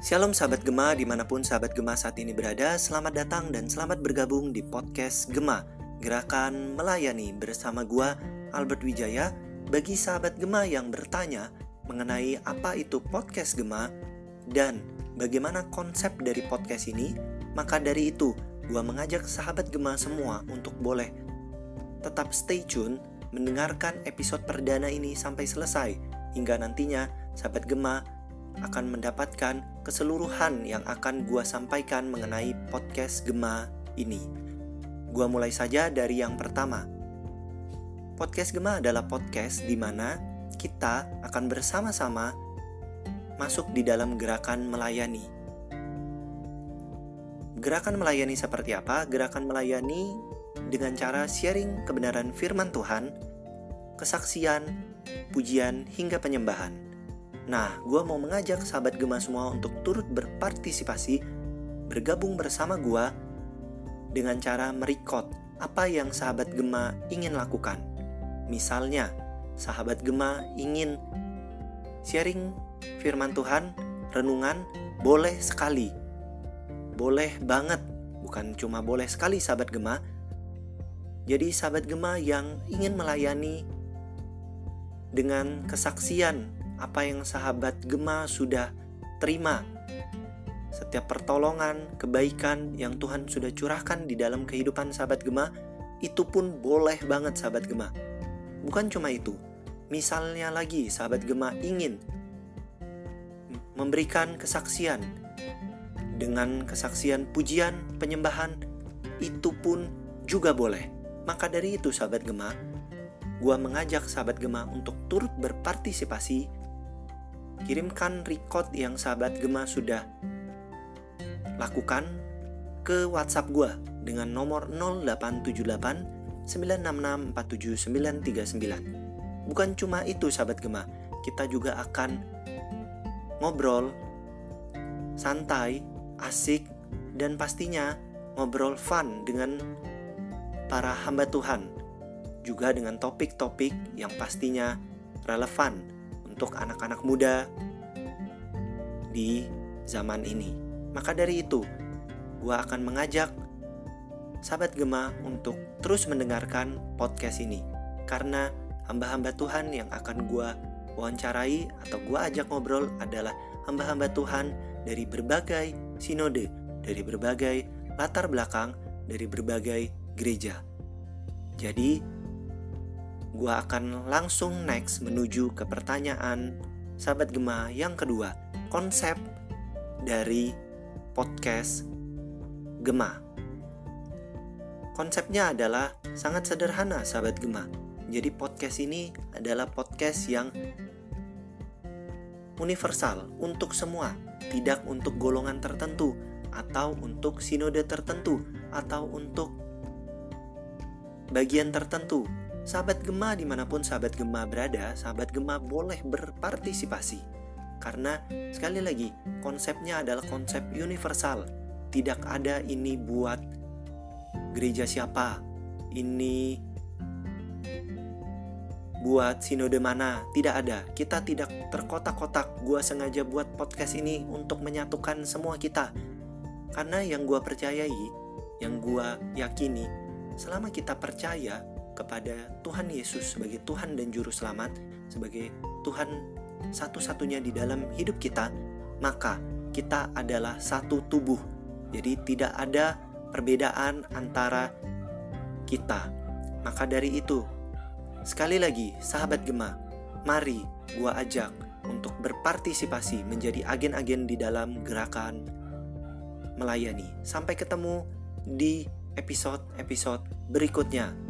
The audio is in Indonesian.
Shalom sahabat Gema di mana pun sahabat Gema saat ini berada Selamat datang dan selamat bergabung di podcast Gema Gerakan Melayani bersama gua Albert Wijaya Bagi sahabat Gema yang bertanya mengenai apa itu podcast Gema Dan bagaimana konsep dari podcast ini Maka dari itu gua mengajak sahabat Gema semua untuk boleh tetap stay tune mendengarkan episode perdana ini sampai selesai hingga nantinya sahabat Gema akan mendapatkan keseluruhan yang akan gua sampaikan mengenai podcast Gema ini. Gua mulai saja dari yang pertama. Podcast Gema adalah podcast di mana kita akan bersama-sama masuk di dalam gerakan melayani. Gerakan melayani seperti apa? Gerakan melayani dengan cara sharing kebenaran firman Tuhan, kesaksian, pujian, hingga penyembahan. Nah, gue mau mengajak sahabat Gema semua untuk turut berpartisipasi, bergabung bersama gue dengan cara merekod apa yang sahabat Gema ingin lakukan. Misalnya, sahabat Gema ingin sharing firman Tuhan, renungan, boleh sekali. Boleh banget, bukan cuma boleh sekali sahabat Gema. Jadi sahabat Gema yang ingin melayani dengan kesaksian apa yang sahabat Gema sudah terima. Setiap pertolongan, kebaikan yang Tuhan sudah curahkan di dalam kehidupan sahabat Gema, itu pun boleh banget sahabat Gema. Bukan cuma itu, misalnya lagi sahabat Gema ingin memberikan kesaksian dengan kesaksian pujian, penyembahan, itu pun juga boleh. Maka dari itu sahabat Gema, gua mengajak sahabat Gema untuk turut berpartisipasi kirimkan record yang sahabat Gema sudah lakukan ke WhatsApp gue dengan nomor 0878 966 47939. Bukan cuma itu sahabat Gema, kita juga akan ngobrol santai, asik, dan pastinya ngobrol fun dengan para hamba Tuhan. Juga dengan topik-topik yang pastinya relevan untuk anak-anak muda di zaman ini. Maka dari itu, gue akan mengajak sahabat Gema untuk terus mendengarkan podcast ini. Karena hamba-hamba Tuhan yang akan gue wawancarai atau gue ajak ngobrol adalah hamba-hamba Tuhan dari berbagai sinode, dari berbagai latar belakang, dari berbagai gereja. Jadi, gue akan langsung next menuju ke pertanyaan sahabat Gema yang kedua, konsep dari podcast Gema. Konsepnya adalah sangat sederhana sahabat Gema. Jadi podcast ini adalah podcast yang universal untuk semua, tidak untuk golongan tertentu atau untuk sinode tertentu atau untuk bagian tertentu Sahabat Gema di mana pun sahabat Gema berada, sahabat Gema boleh berpartisipasi. Karena sekali lagi, konsepnya adalah konsep universal. Tidak ada ini buat gereja siapa, ini buat sinode mana, tidak ada. Kita tidak terkotak-kotak. Gua sengaja buat podcast ini untuk menyatukan semua kita. Karena yang gua percayai, yang gua yakini, selama kita percaya kepada Tuhan Yesus sebagai Tuhan dan Juru Selamat, sebagai Tuhan satu-satunya di dalam hidup kita, maka kita adalah satu tubuh. Jadi tidak ada perbedaan antara kita. Maka dari itu, sekali lagi sahabat Gema, mari gua ajak untuk berpartisipasi menjadi agen-agen di dalam gerakan melayani. Sampai ketemu di episode-episode berikutnya.